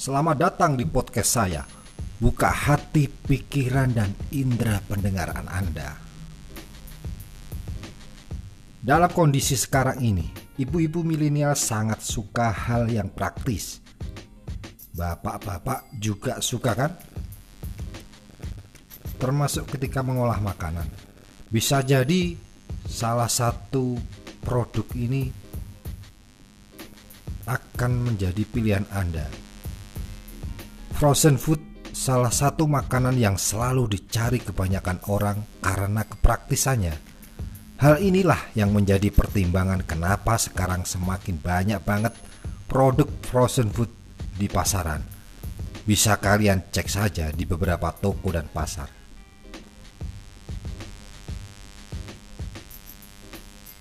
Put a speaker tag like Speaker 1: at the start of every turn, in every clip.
Speaker 1: Selamat datang di podcast saya. Buka hati, pikiran, dan indera pendengaran Anda. Dalam kondisi sekarang ini, ibu-ibu milenial sangat suka hal yang praktis. Bapak-bapak juga suka kan? Termasuk ketika mengolah makanan. Bisa jadi salah satu produk ini akan menjadi pilihan Anda. Frozen food salah satu makanan yang selalu dicari kebanyakan orang karena kepraktisannya. Hal inilah yang menjadi pertimbangan kenapa sekarang semakin banyak banget produk frozen food di pasaran. Bisa kalian cek saja di beberapa toko dan pasar.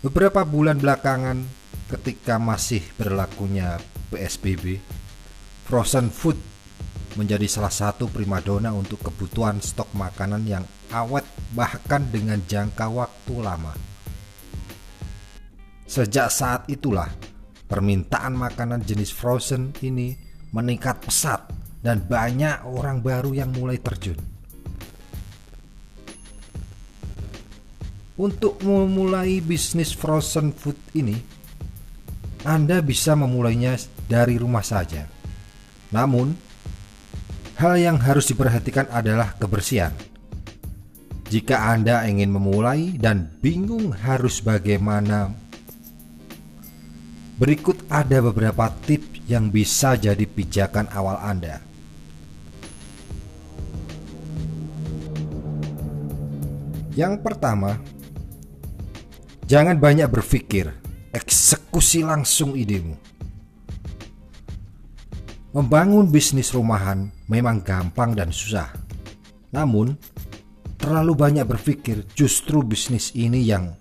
Speaker 1: Beberapa bulan belakangan ketika masih berlakunya PSBB, frozen food menjadi salah satu primadona untuk kebutuhan stok makanan yang awet bahkan dengan jangka waktu lama. Sejak saat itulah, permintaan makanan jenis frozen ini meningkat pesat dan banyak orang baru yang mulai terjun. Untuk memulai bisnis frozen food ini, anda bisa memulainya dari rumah saja. Namun, hal yang harus diperhatikan adalah kebersihan. Jika Anda ingin memulai dan bingung harus bagaimana, berikut ada beberapa tips yang bisa jadi pijakan awal Anda. Yang pertama, jangan banyak berpikir eksekusi langsung idemu. Membangun bisnis rumahan memang gampang dan susah. Namun, terlalu banyak berpikir justru bisnis ini yang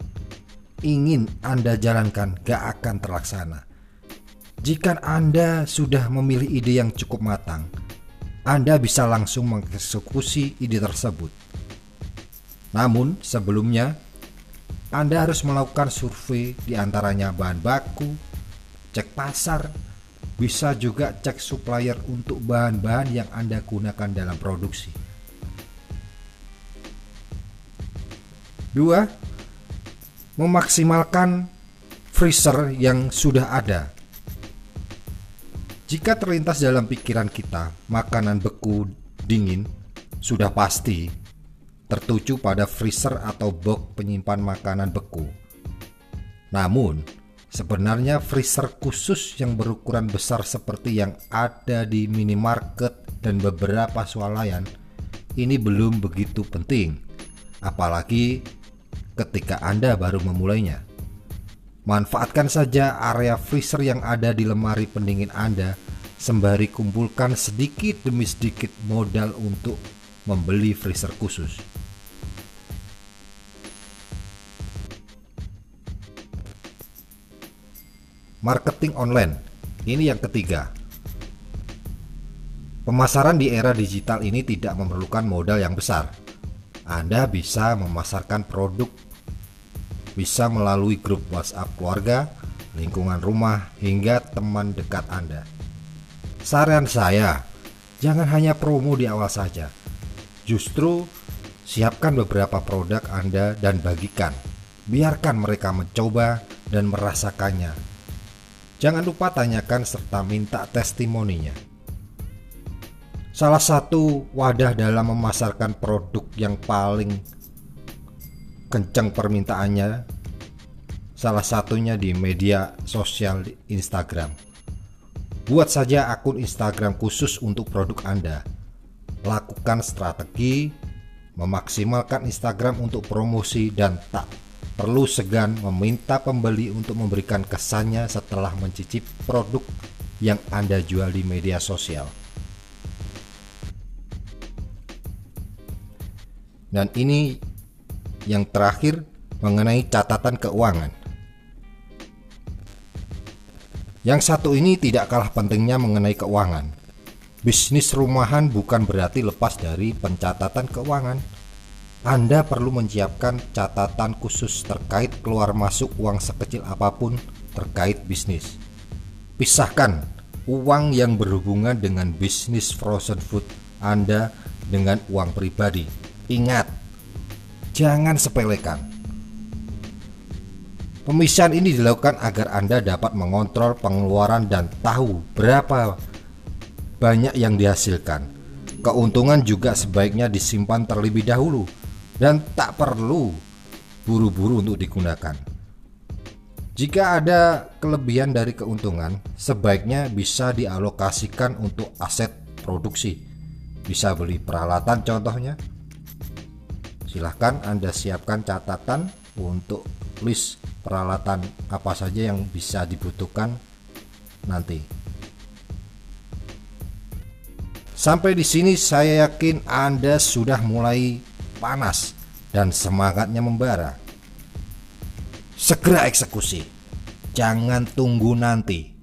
Speaker 1: ingin Anda jalankan gak akan terlaksana. Jika Anda sudah memilih ide yang cukup matang, Anda bisa langsung mengeksekusi ide tersebut. Namun, sebelumnya anda harus melakukan survei di antaranya bahan baku, cek pasar, bisa juga cek supplier untuk bahan-bahan yang Anda gunakan dalam produksi. Dua, memaksimalkan freezer yang sudah ada. Jika terlintas dalam pikiran kita makanan beku dingin, sudah pasti tertuju pada freezer atau box penyimpan makanan beku. Namun, sebenarnya freezer khusus yang berukuran besar seperti yang ada di minimarket dan beberapa swalayan ini belum begitu penting, apalagi ketika Anda baru memulainya. Manfaatkan saja area freezer yang ada di lemari pendingin Anda sembari kumpulkan sedikit demi sedikit modal untuk membeli freezer khusus. Marketing online. Ini yang ketiga. Pemasaran di era digital ini tidak memerlukan modal yang besar. Anda bisa memasarkan produk bisa melalui grup WhatsApp keluarga, lingkungan rumah, hingga teman dekat Anda. Saran saya, jangan hanya promo di awal saja. Justru siapkan beberapa produk Anda dan bagikan. Biarkan mereka mencoba dan merasakannya Jangan lupa tanyakan serta minta testimoninya. Salah satu wadah dalam memasarkan produk yang paling kencang permintaannya salah satunya di media sosial Instagram. Buat saja akun Instagram khusus untuk produk Anda. Lakukan strategi memaksimalkan Instagram untuk promosi dan tak perlu segan meminta pembeli untuk memberikan kesannya setelah mencicip produk yang Anda jual di media sosial. Dan ini yang terakhir mengenai catatan keuangan. Yang satu ini tidak kalah pentingnya mengenai keuangan. Bisnis rumahan bukan berarti lepas dari pencatatan keuangan anda perlu menyiapkan catatan khusus terkait keluar masuk uang sekecil apa pun terkait bisnis. Pisahkan uang yang berhubungan dengan bisnis frozen food Anda dengan uang pribadi. Ingat, jangan sepelekan. Pemisahan ini dilakukan agar Anda dapat mengontrol pengeluaran dan tahu berapa banyak yang dihasilkan. Keuntungan juga sebaiknya disimpan terlebih dahulu dan tak perlu buru-buru untuk digunakan. Jika ada kelebihan dari keuntungan, sebaiknya bisa dialokasikan untuk aset produksi. Bisa beli peralatan contohnya. Silahkan Anda siapkan catatan untuk list peralatan apa saja yang bisa dibutuhkan nanti. Sampai di sini saya yakin Anda sudah mulai panas dan semangatnya membara. Segera eksekusi. Jangan tunggu nanti.